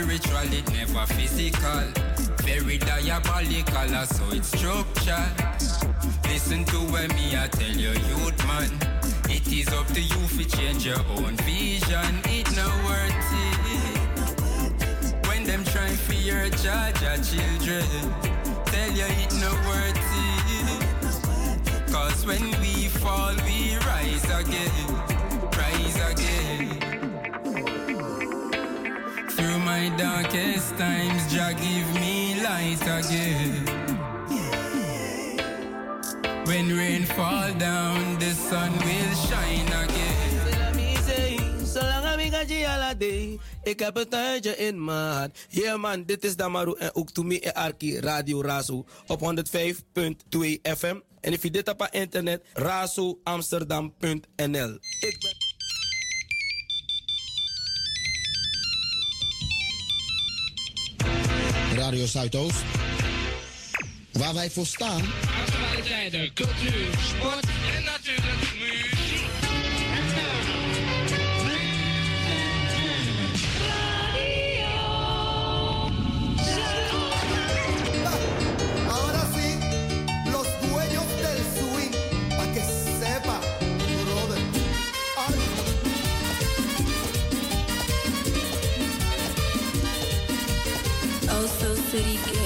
spiritual, it never physical. Very diabolical, uh, so it's structured. Listen to what me I tell you, youth man. It is up to you to change your own vision. It no worth it. When them try for your charge your uh, children, tell you it no worth it. Cause when we fall, we rise again, rise again. My darkest times, Jah give me light again. When rain fall down, the sun will shine again. Ik heb een tuintje in hart. Yeah man, dit is Damaru en ook me en Arki Radio Razo op 105.2 FM. En if je dit op internet, razoamsterdam.nl. Ik ben... Radio Zuidoost. Waar wij voor staan. Actualiteiten, cultuur, sport en natuurlijk city,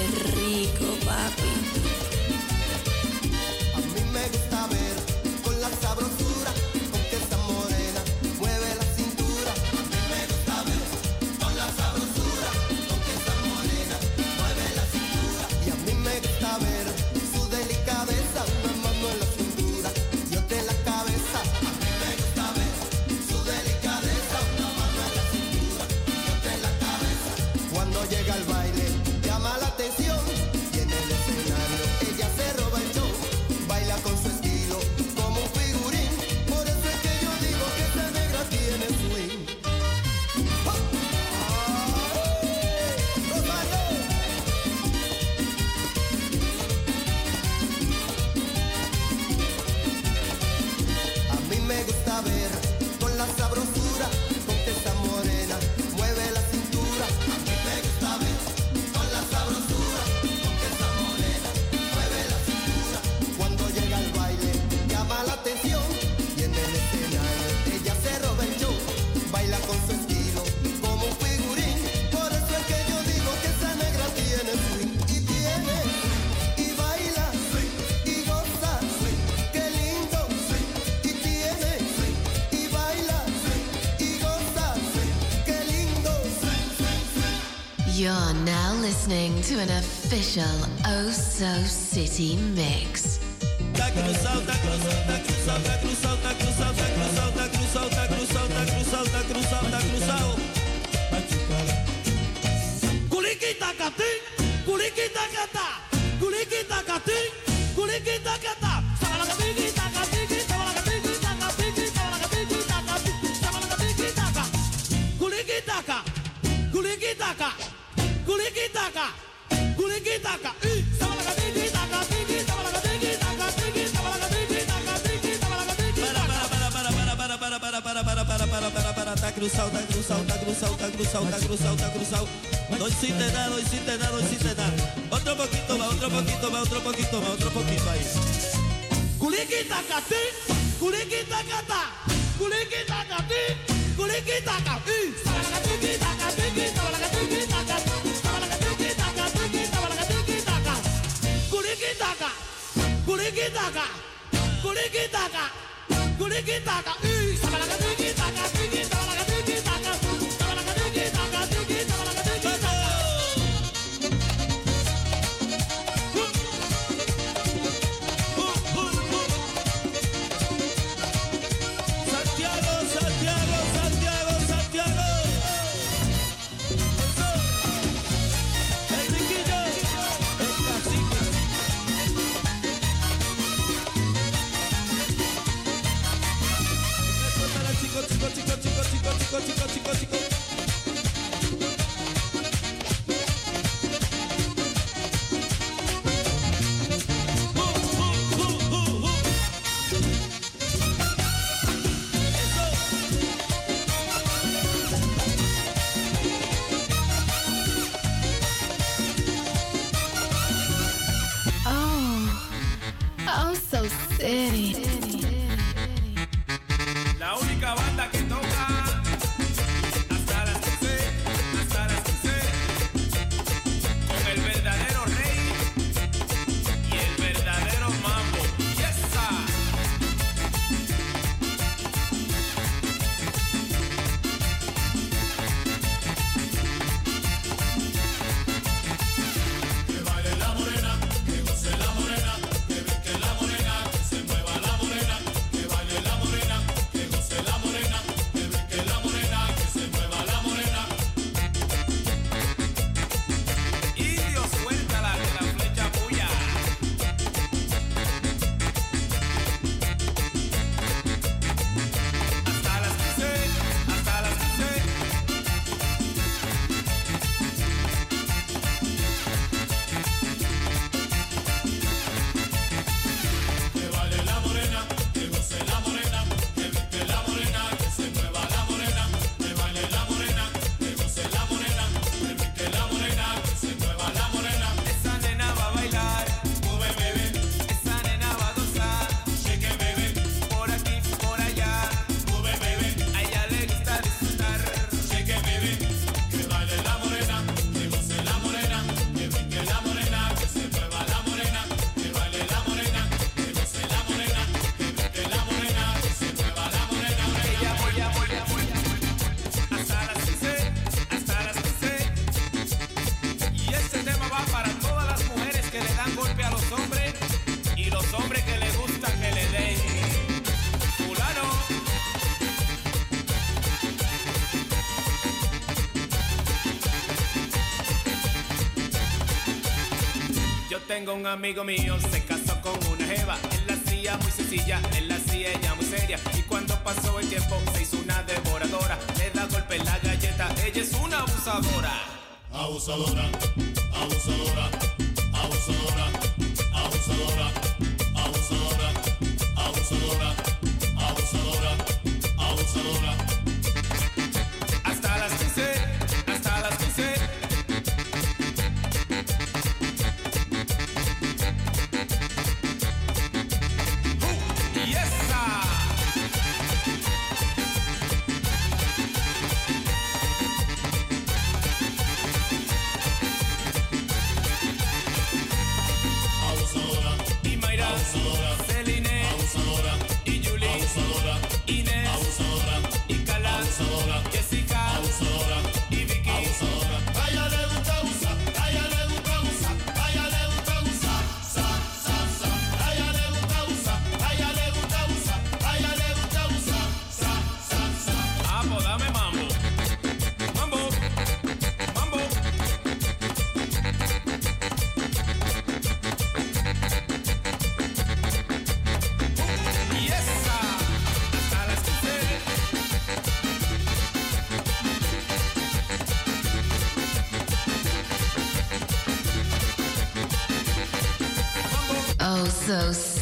listening to an official Oh So City mix. Cruzado, tá cruzado, tá cruzado, tá cruzado, tá cruzado, tá cruzado. No hiciste nada, no hiciste nada, no hiciste nada. Otro poquito más, otro poquito más, otro poquito más, otro poquito ahí. Kuliki takati, kuliki takata, kuliki takati, kuliki takati. Sabalakatiki takatiki, sabalakatiki takatiki, sabalakatiki takatiki, sabalakatiki taka. Kuliki taka, kuliki taka, kuliki taka, kuliki taka. Sabalakatiki takatiki, sabalakatiki un amigo mío se casó con una jeva. Él la hacía muy sencilla, él la hacía ella muy seria. Y cuando pasó el tiempo se hizo una devoradora. Le da golpe en la galleta, ella es una abusadora. Abusadora, abusadora.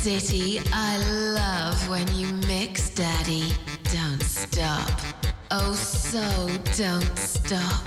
City, I love when you mix, Daddy. Don't stop. Oh, so don't stop.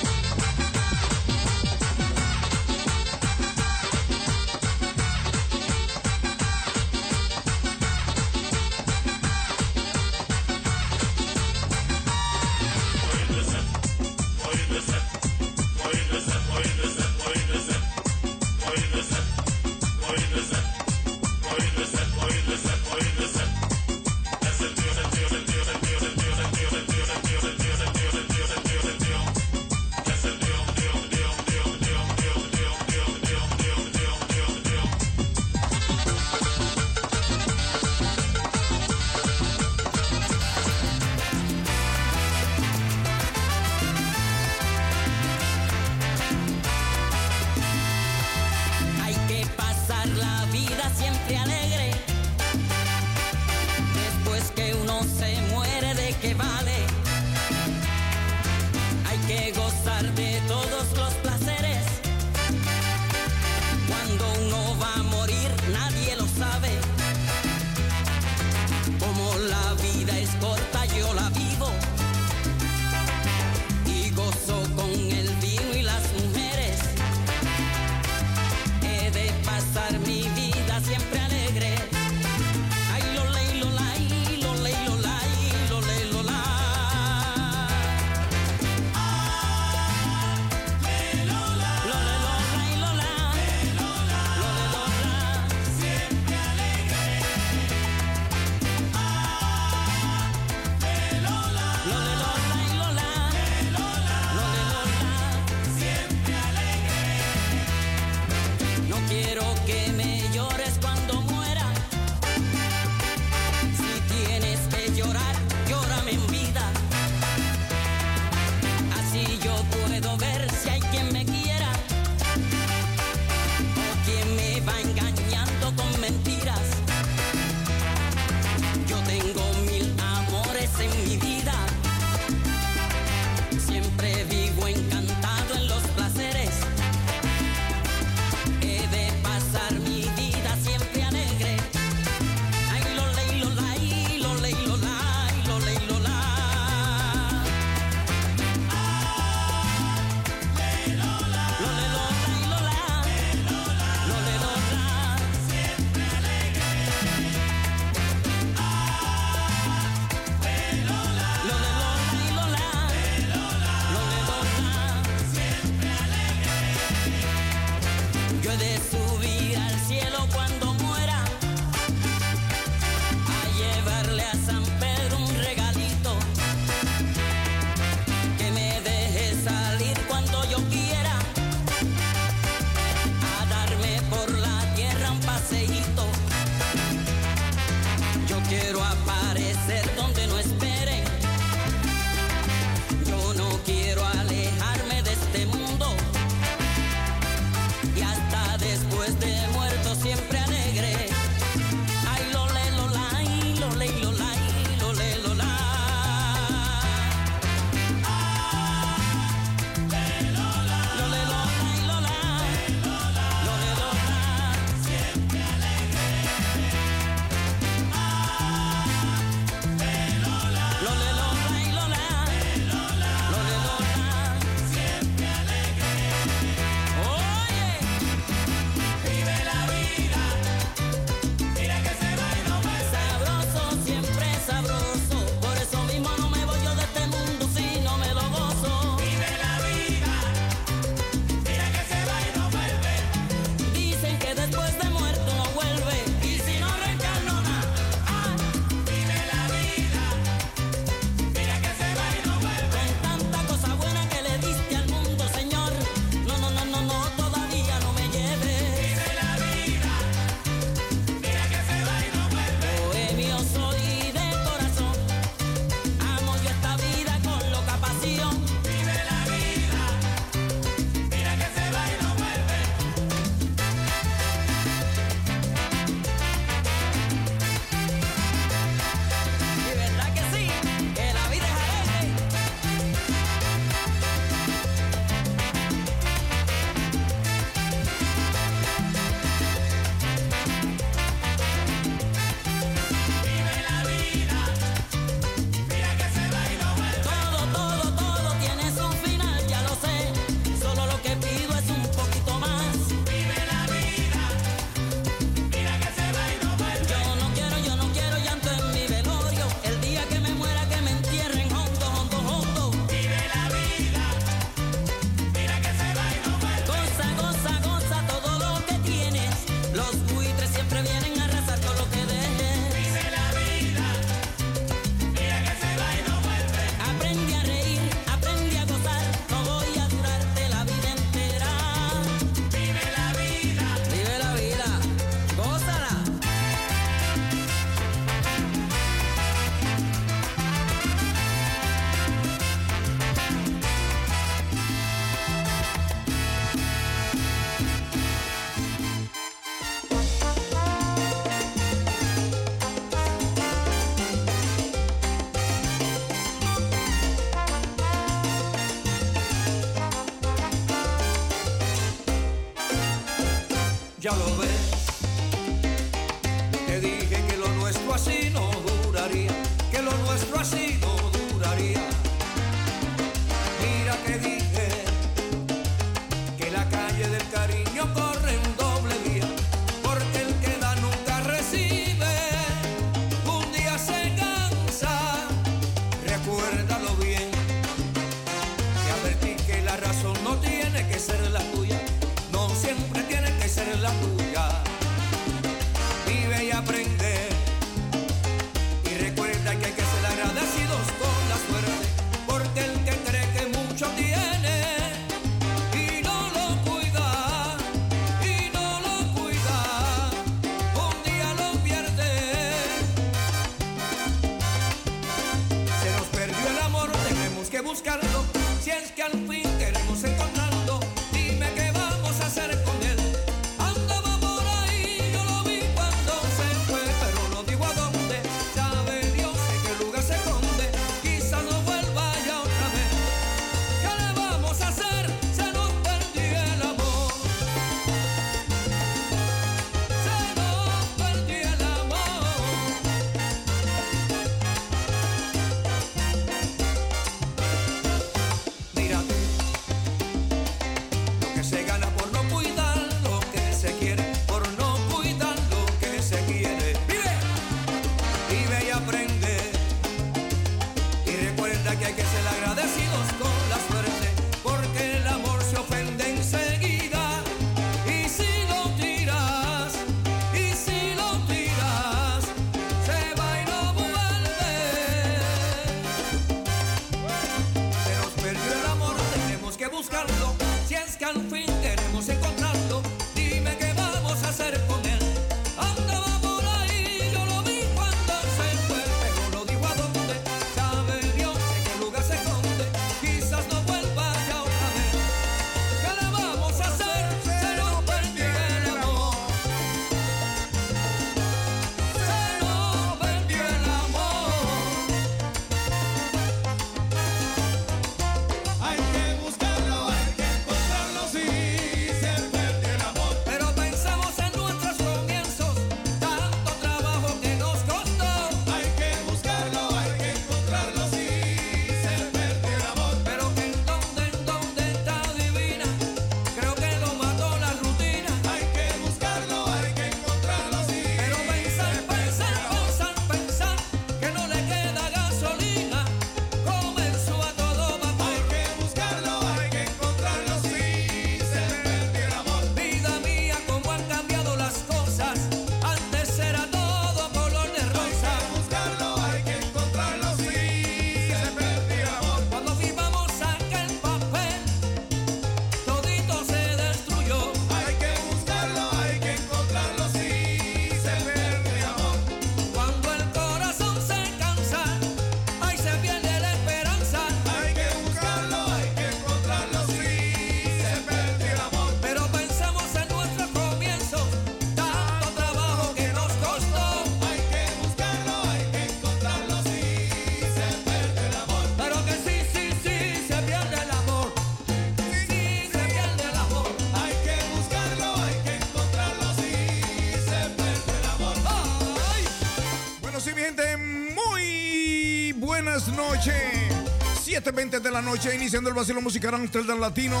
7.20 de la noche, iniciando el vacilo musical Amsterdam Latino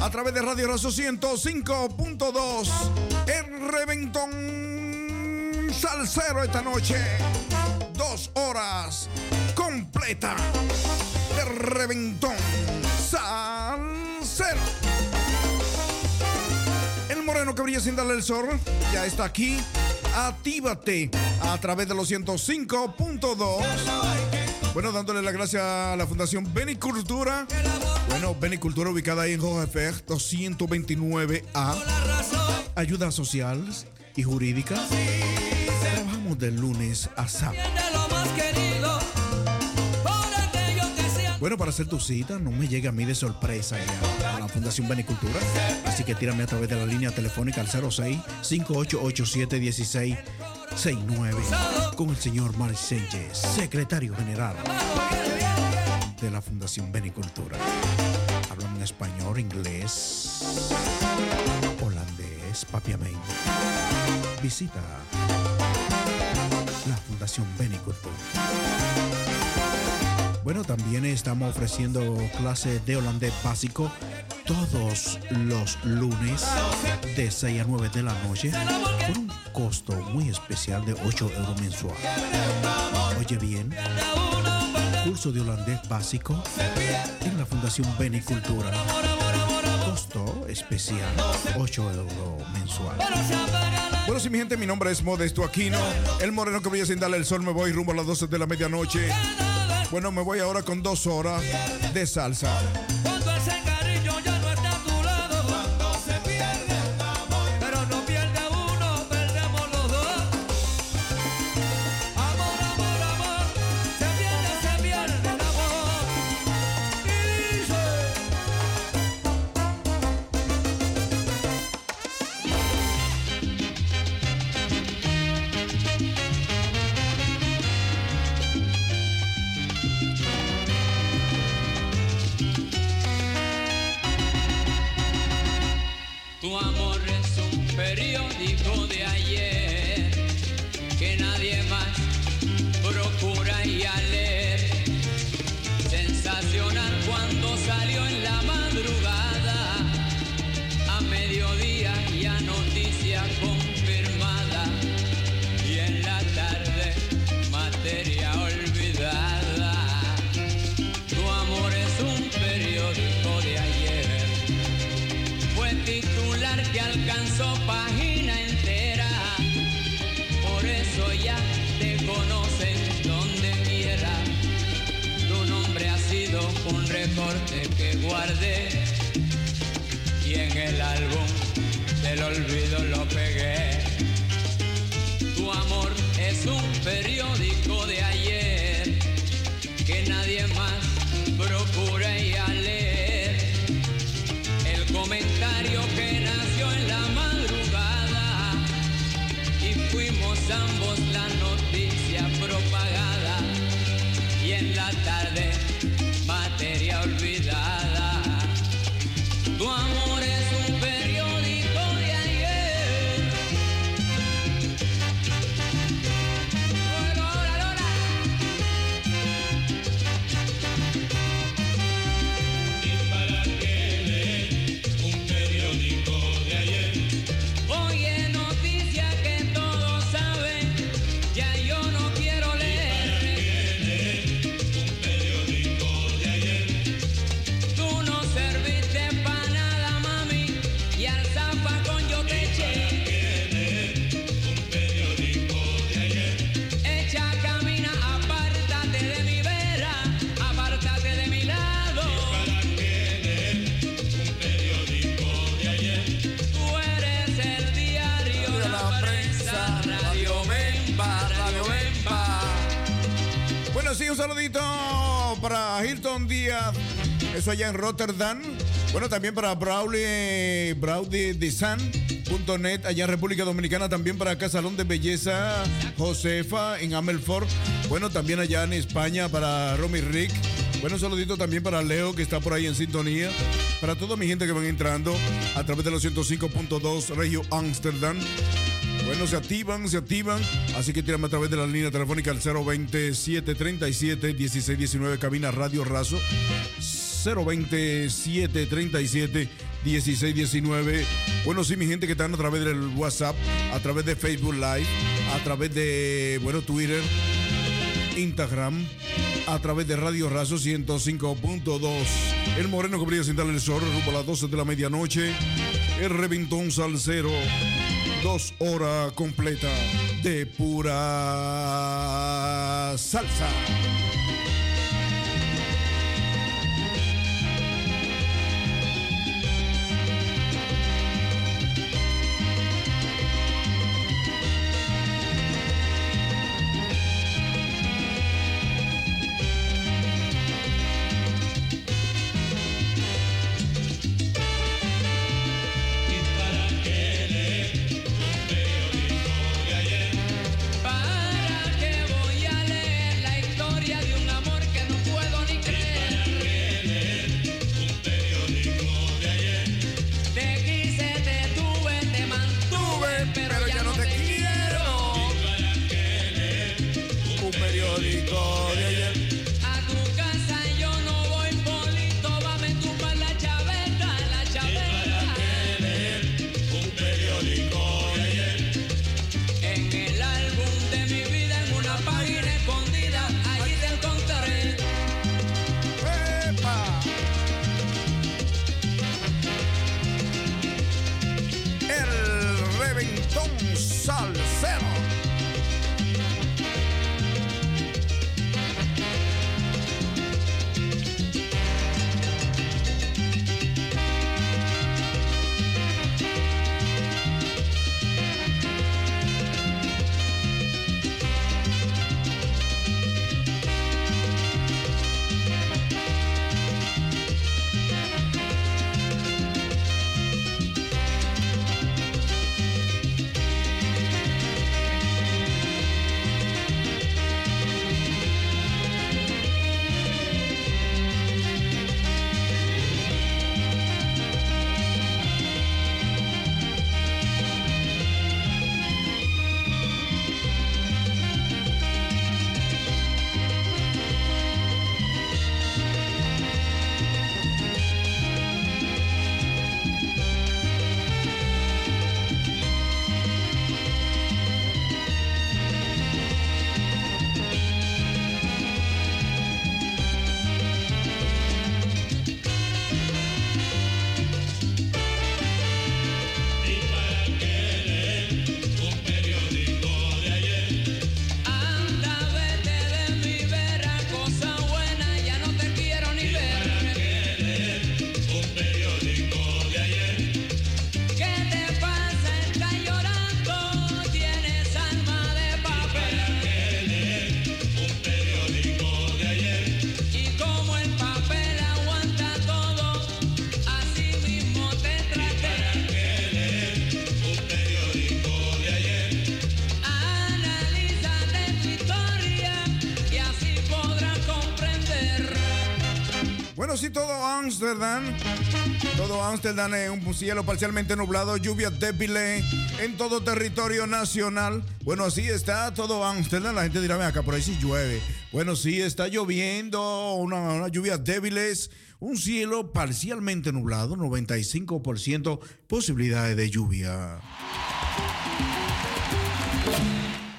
a través de Radio Razo 105.2. El Reventón Salsero esta noche. Dos horas completa. El Reventón Salsero. El moreno que brilla sin darle el sol ya está aquí. Actívate a través de los 105.2 bueno, dándole las gracias a la Fundación Benicultura. Bueno, Benicultura ubicada ahí en Jorge 229A. Ayuda social y jurídica. Trabajamos de lunes a sábado. Bueno, para hacer tu cita, no me llegue a mí de sorpresa ya, a la Fundación Benicultura. Así que tírame a través de la línea telefónica al 06 5887 69 con el señor Mark Sánchez, secretario general de la Fundación Benicultura. Hablan español, inglés, holandés, papiamén. Visita la Fundación Benicultura. Bueno, también estamos ofreciendo clases de holandés básico todos los lunes de 6 a 9 de la noche costo muy especial de 8 euros mensual. Oye bien, curso de holandés básico en la Fundación Benicultura. Costo especial, 8 euros mensual. Bueno, sí, mi gente, mi nombre es Modesto Aquino. El moreno que voy sin darle el sol, me voy rumbo a las 12 de la medianoche. Bueno, me voy ahora con dos horas de salsa. Recorte que guardé y en el álbum del olvido lo pegué. Tu amor es un periódico de ayer para Hilton Díaz, eso allá en Rotterdam. Bueno, también para Brawley, allá en República Dominicana. También para acá, de Belleza Josefa en Amelfort. Bueno, también allá en España para Romy Rick. Bueno, saludito también para Leo, que está por ahí en sintonía. Para toda mi gente que van entrando a través de los 105.2 Regio Amsterdam. Bueno, se activan, se activan. Así que tírame a través de la línea telefónica al 027 37 16 19 cabina Radio Razo. 027 37 16 19. Bueno, sí, mi gente que están a través del WhatsApp, a través de Facebook Live, a través de, bueno, Twitter, Instagram, a través de Radio Razo 105.2. El moreno que brilla sin darle el sol, rumbo a las 12 de la medianoche. El reventón salsero. Dos horas completa de pura salsa. Todo Amsterdam. Todo Amsterdam es un cielo parcialmente nublado, lluvias débiles en todo territorio nacional. Bueno, así está todo Amsterdam. La gente dirá, ven acá, por ahí sí llueve. Bueno, sí, está lloviendo, una- unas lluvias débiles, un cielo parcialmente nublado, 95% posibilidades de lluvia.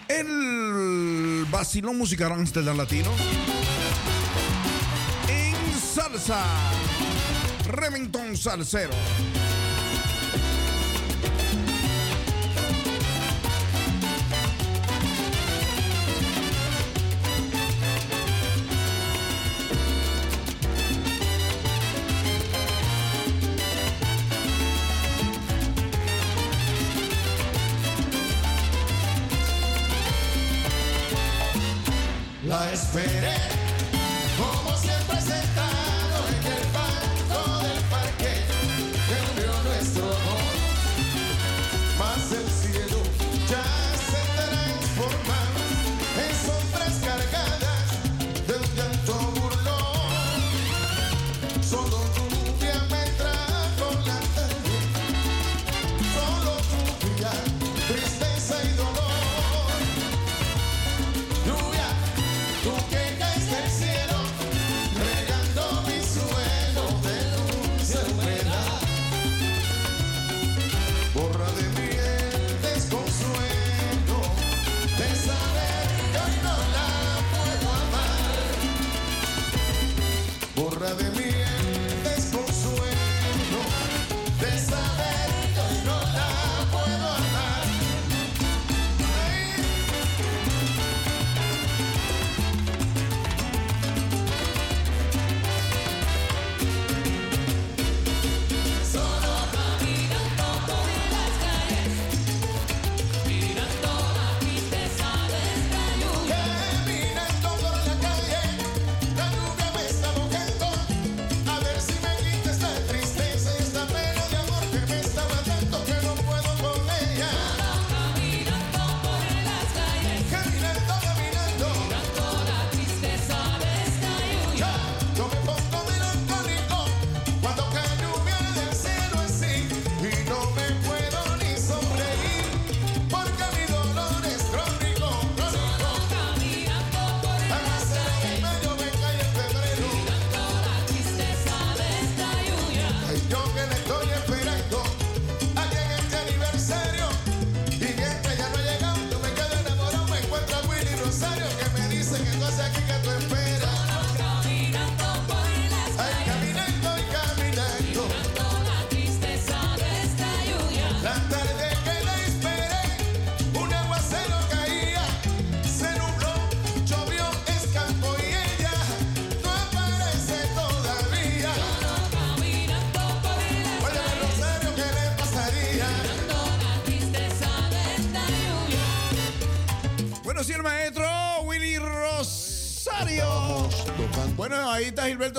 El vacilón musical Amsterdam Latino. En salsa. Remington Salsero. La esperé,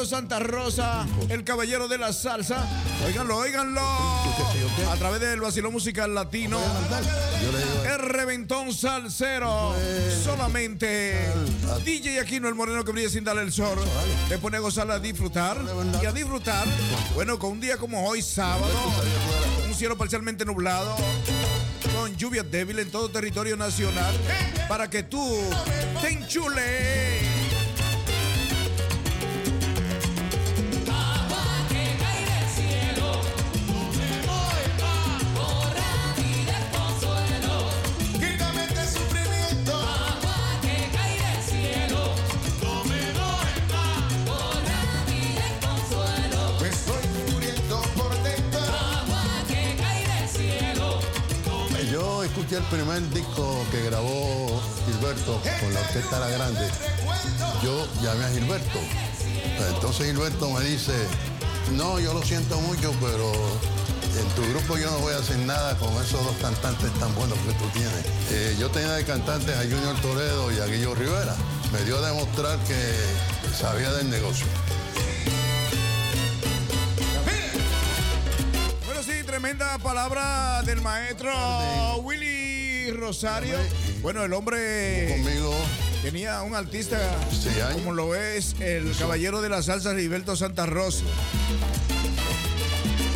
Santa Rosa, el caballero de la salsa. Óiganlo, óiganlo. A través del vacilón musical latino. El reventón salsero. Solamente DJ Aquino, el moreno que brilla sin darle el sol. Te pone a gozar, a disfrutar. Y a disfrutar. Bueno, con un día como hoy, sábado. Un cielo parcialmente nublado con lluvias débiles en todo territorio nacional para que tú te enchules. Escuché el primer disco que grabó Gilberto con la orquesta La Grande. Yo llamé a Gilberto. Entonces Gilberto me dice, no, yo lo siento mucho, pero en tu grupo yo no voy a hacer nada con esos dos cantantes tan buenos que tú tienes. Eh, yo tenía de cantantes a Junior Toledo y a Guillo Rivera. Me dio a demostrar que sabía del negocio. Bueno, sí, tremenda palabra del maestro Willy Rosario. Bueno, el hombre Conmigo Tenía un artista como lo es el caballero de la salsa Heriberto Santa Rosa.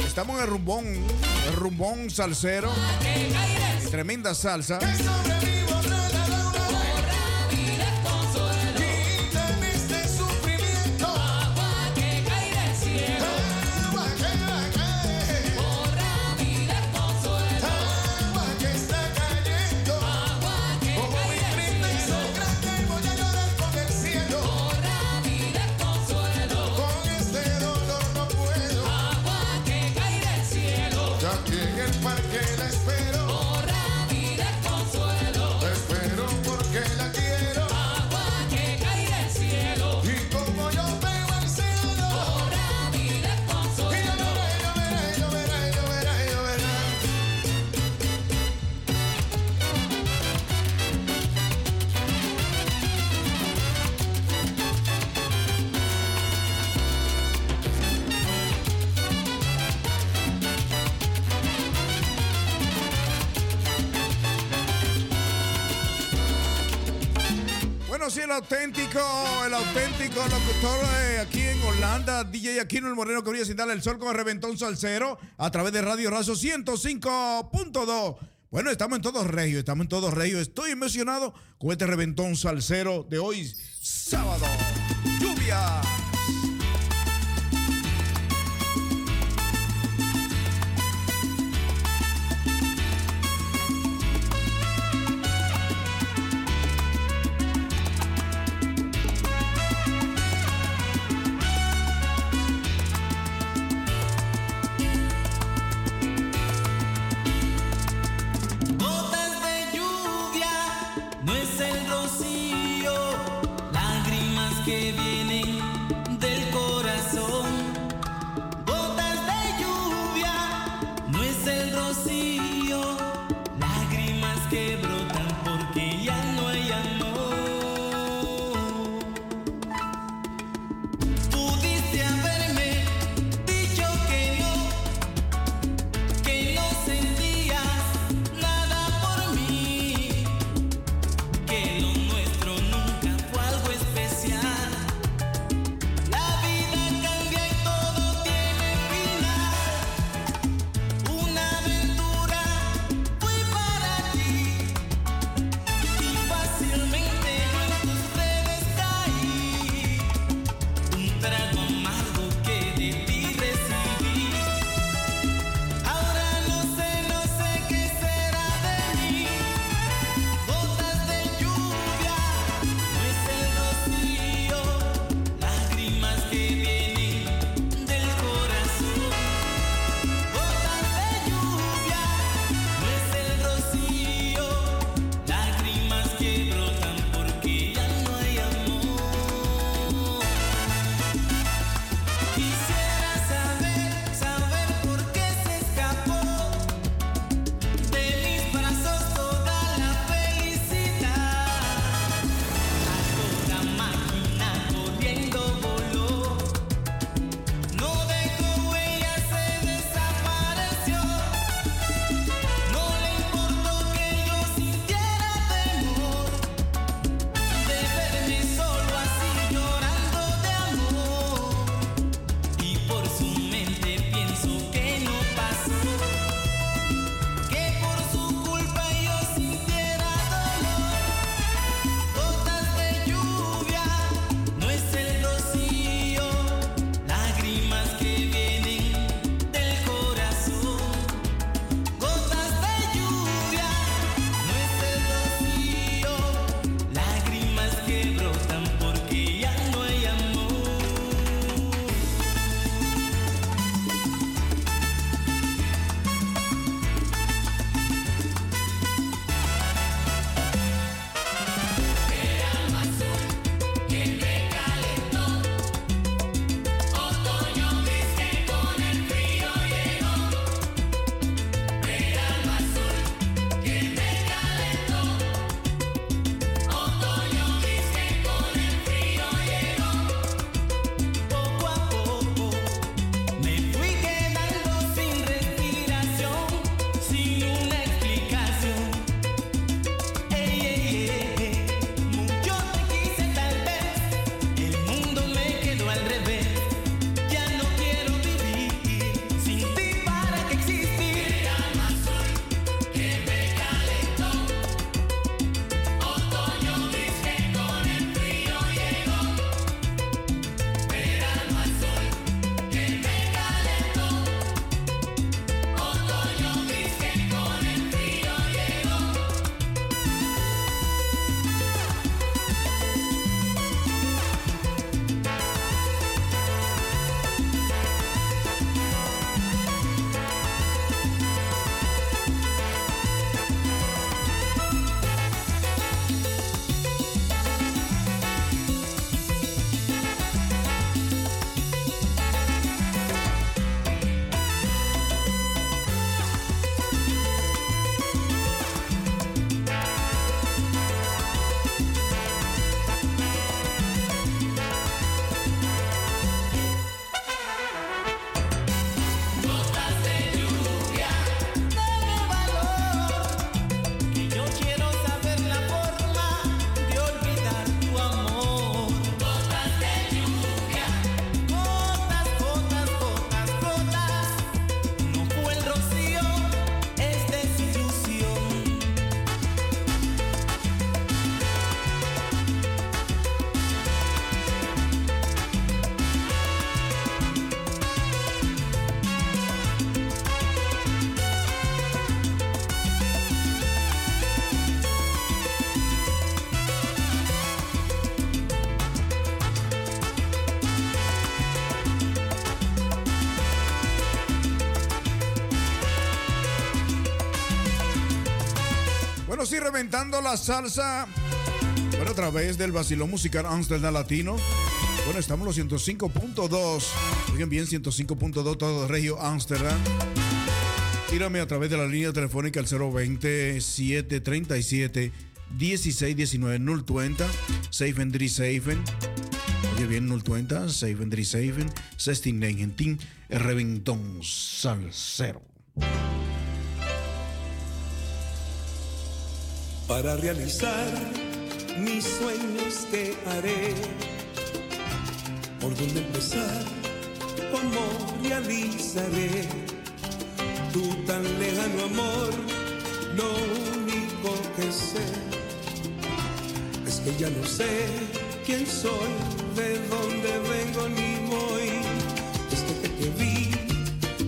Estamos en el rumbón, el rumbón salsero. Tremenda salsa. Bueno, sí, el auténtico, el auténtico locutor eh, aquí en Holanda, DJ Aquino el Moreno que brilla sin darle el sol con el reventón salsero a través de Radio Razo 105.2. Bueno, estamos en todos regios, estamos en todos regios. Estoy emocionado con este reventón salsero de hoy, sábado. Lluvia. Sí, reventando la salsa. Bueno, a través del vacilón musical Amsterdam Latino. Bueno, estamos los 105.2. Oigan bien, 105.2 todo Regio Amsterdam. Tírame a través de la línea telefónica al 020 737 1619 020 Safe and Safen. Oye bien, 020 Safe and Safen. 1619 el reventón salsero. Para realizar mis sueños que haré. ¿Por dónde empezar? ¿Cómo realizaré? Tu tan lejano amor, lo único que sé es que ya no sé quién soy, de dónde vengo ni voy. Desde que te vi,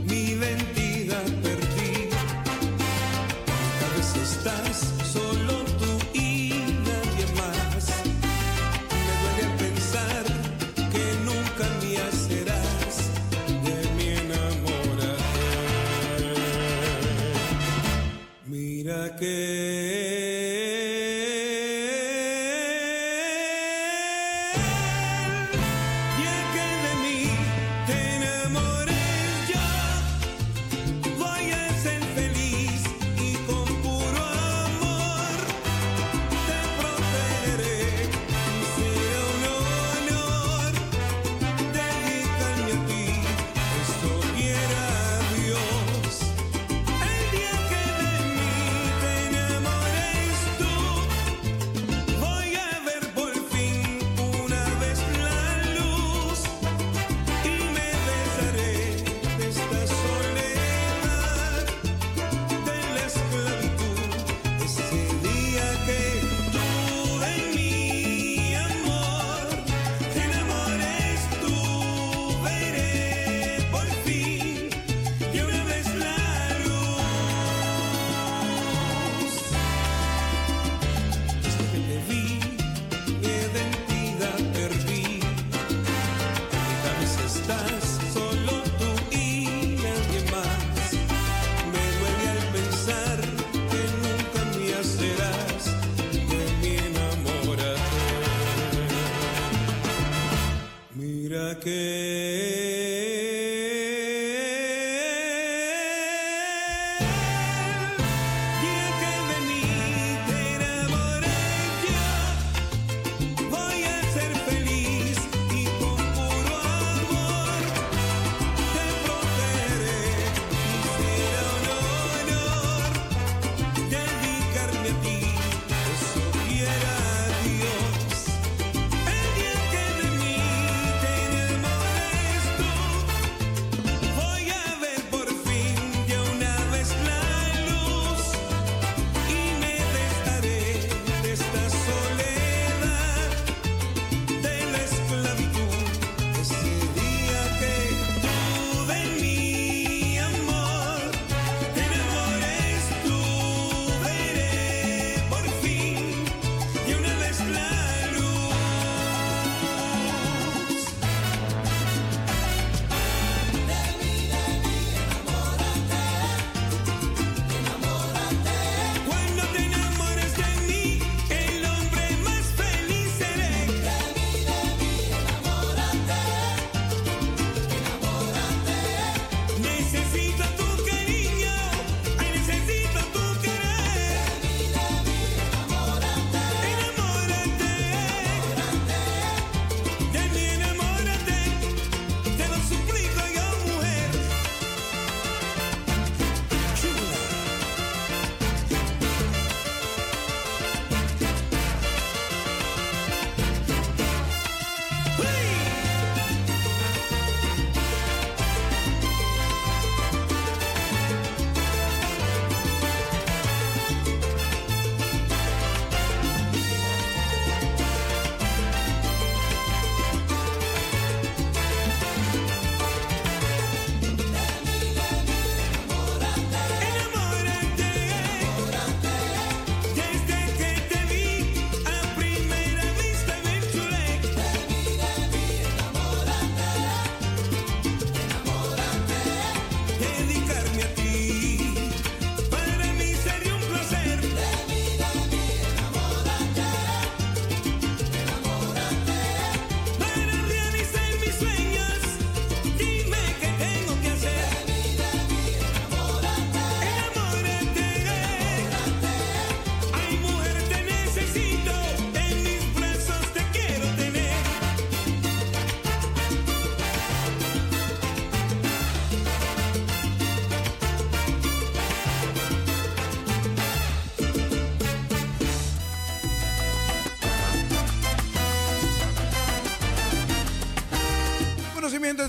mi identidad perdí. Tal vez estás que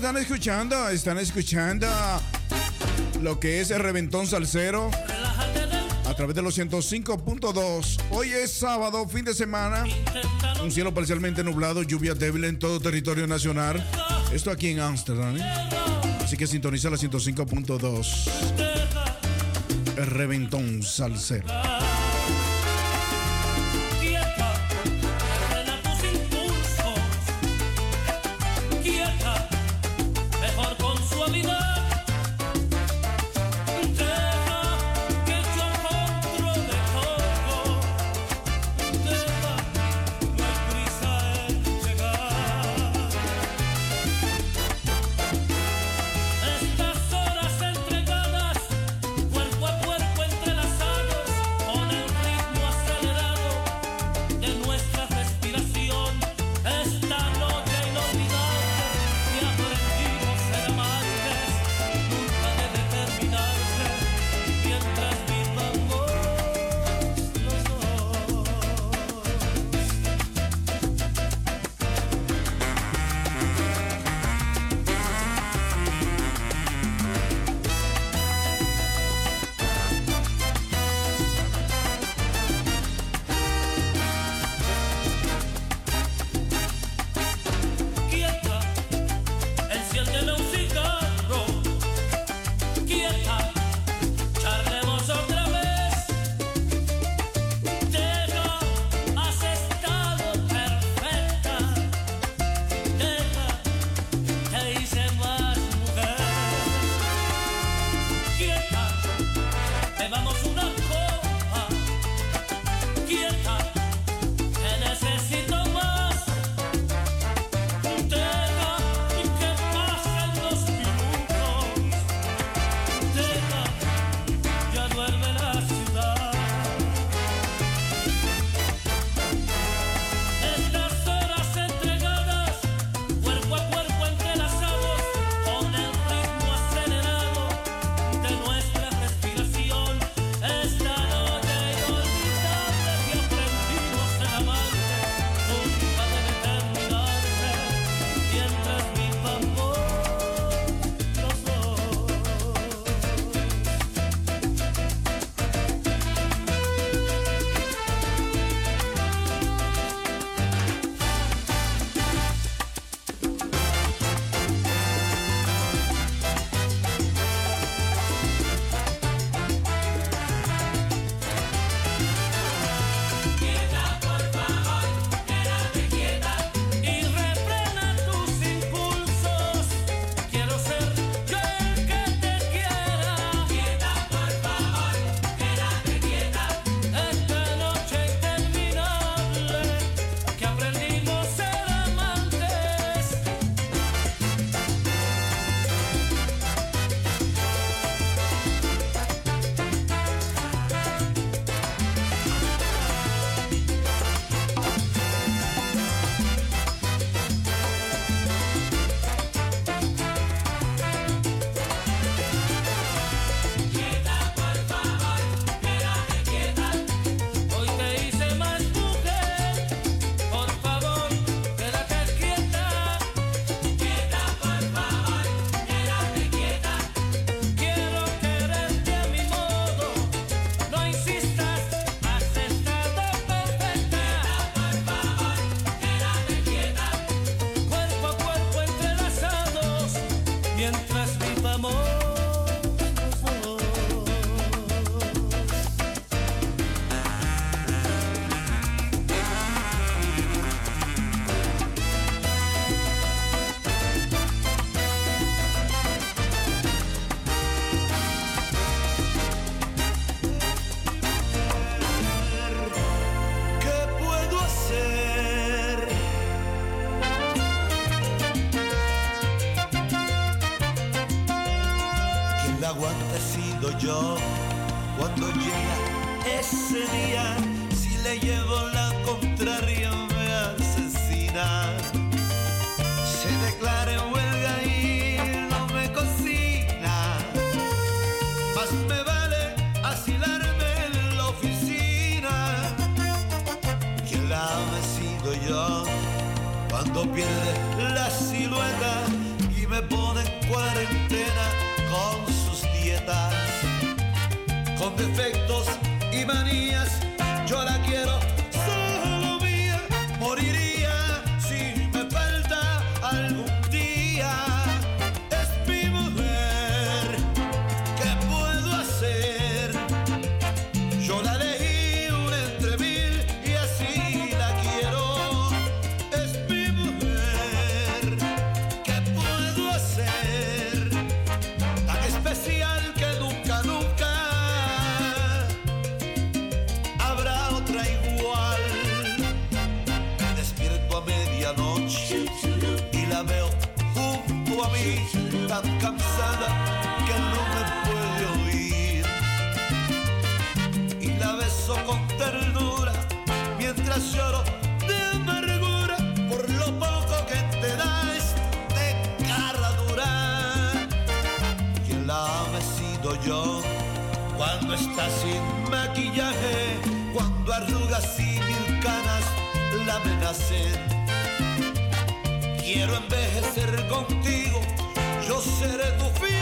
están escuchando, están escuchando lo que es el Reventón Salsero a través de los 105.2. Hoy es sábado, fin de semana. Un cielo parcialmente nublado, lluvia débil en todo territorio nacional. Esto aquí en Ámsterdam. ¿eh? Así que sintoniza la 105.2. El Reventón Salsero. Marías mientras lloro de amargura por lo poco que te da este cara dura. Quien la ha sido yo cuando está sin maquillaje, cuando arrugas y mil canas la amenacen. Quiero envejecer contigo, yo seré tu fin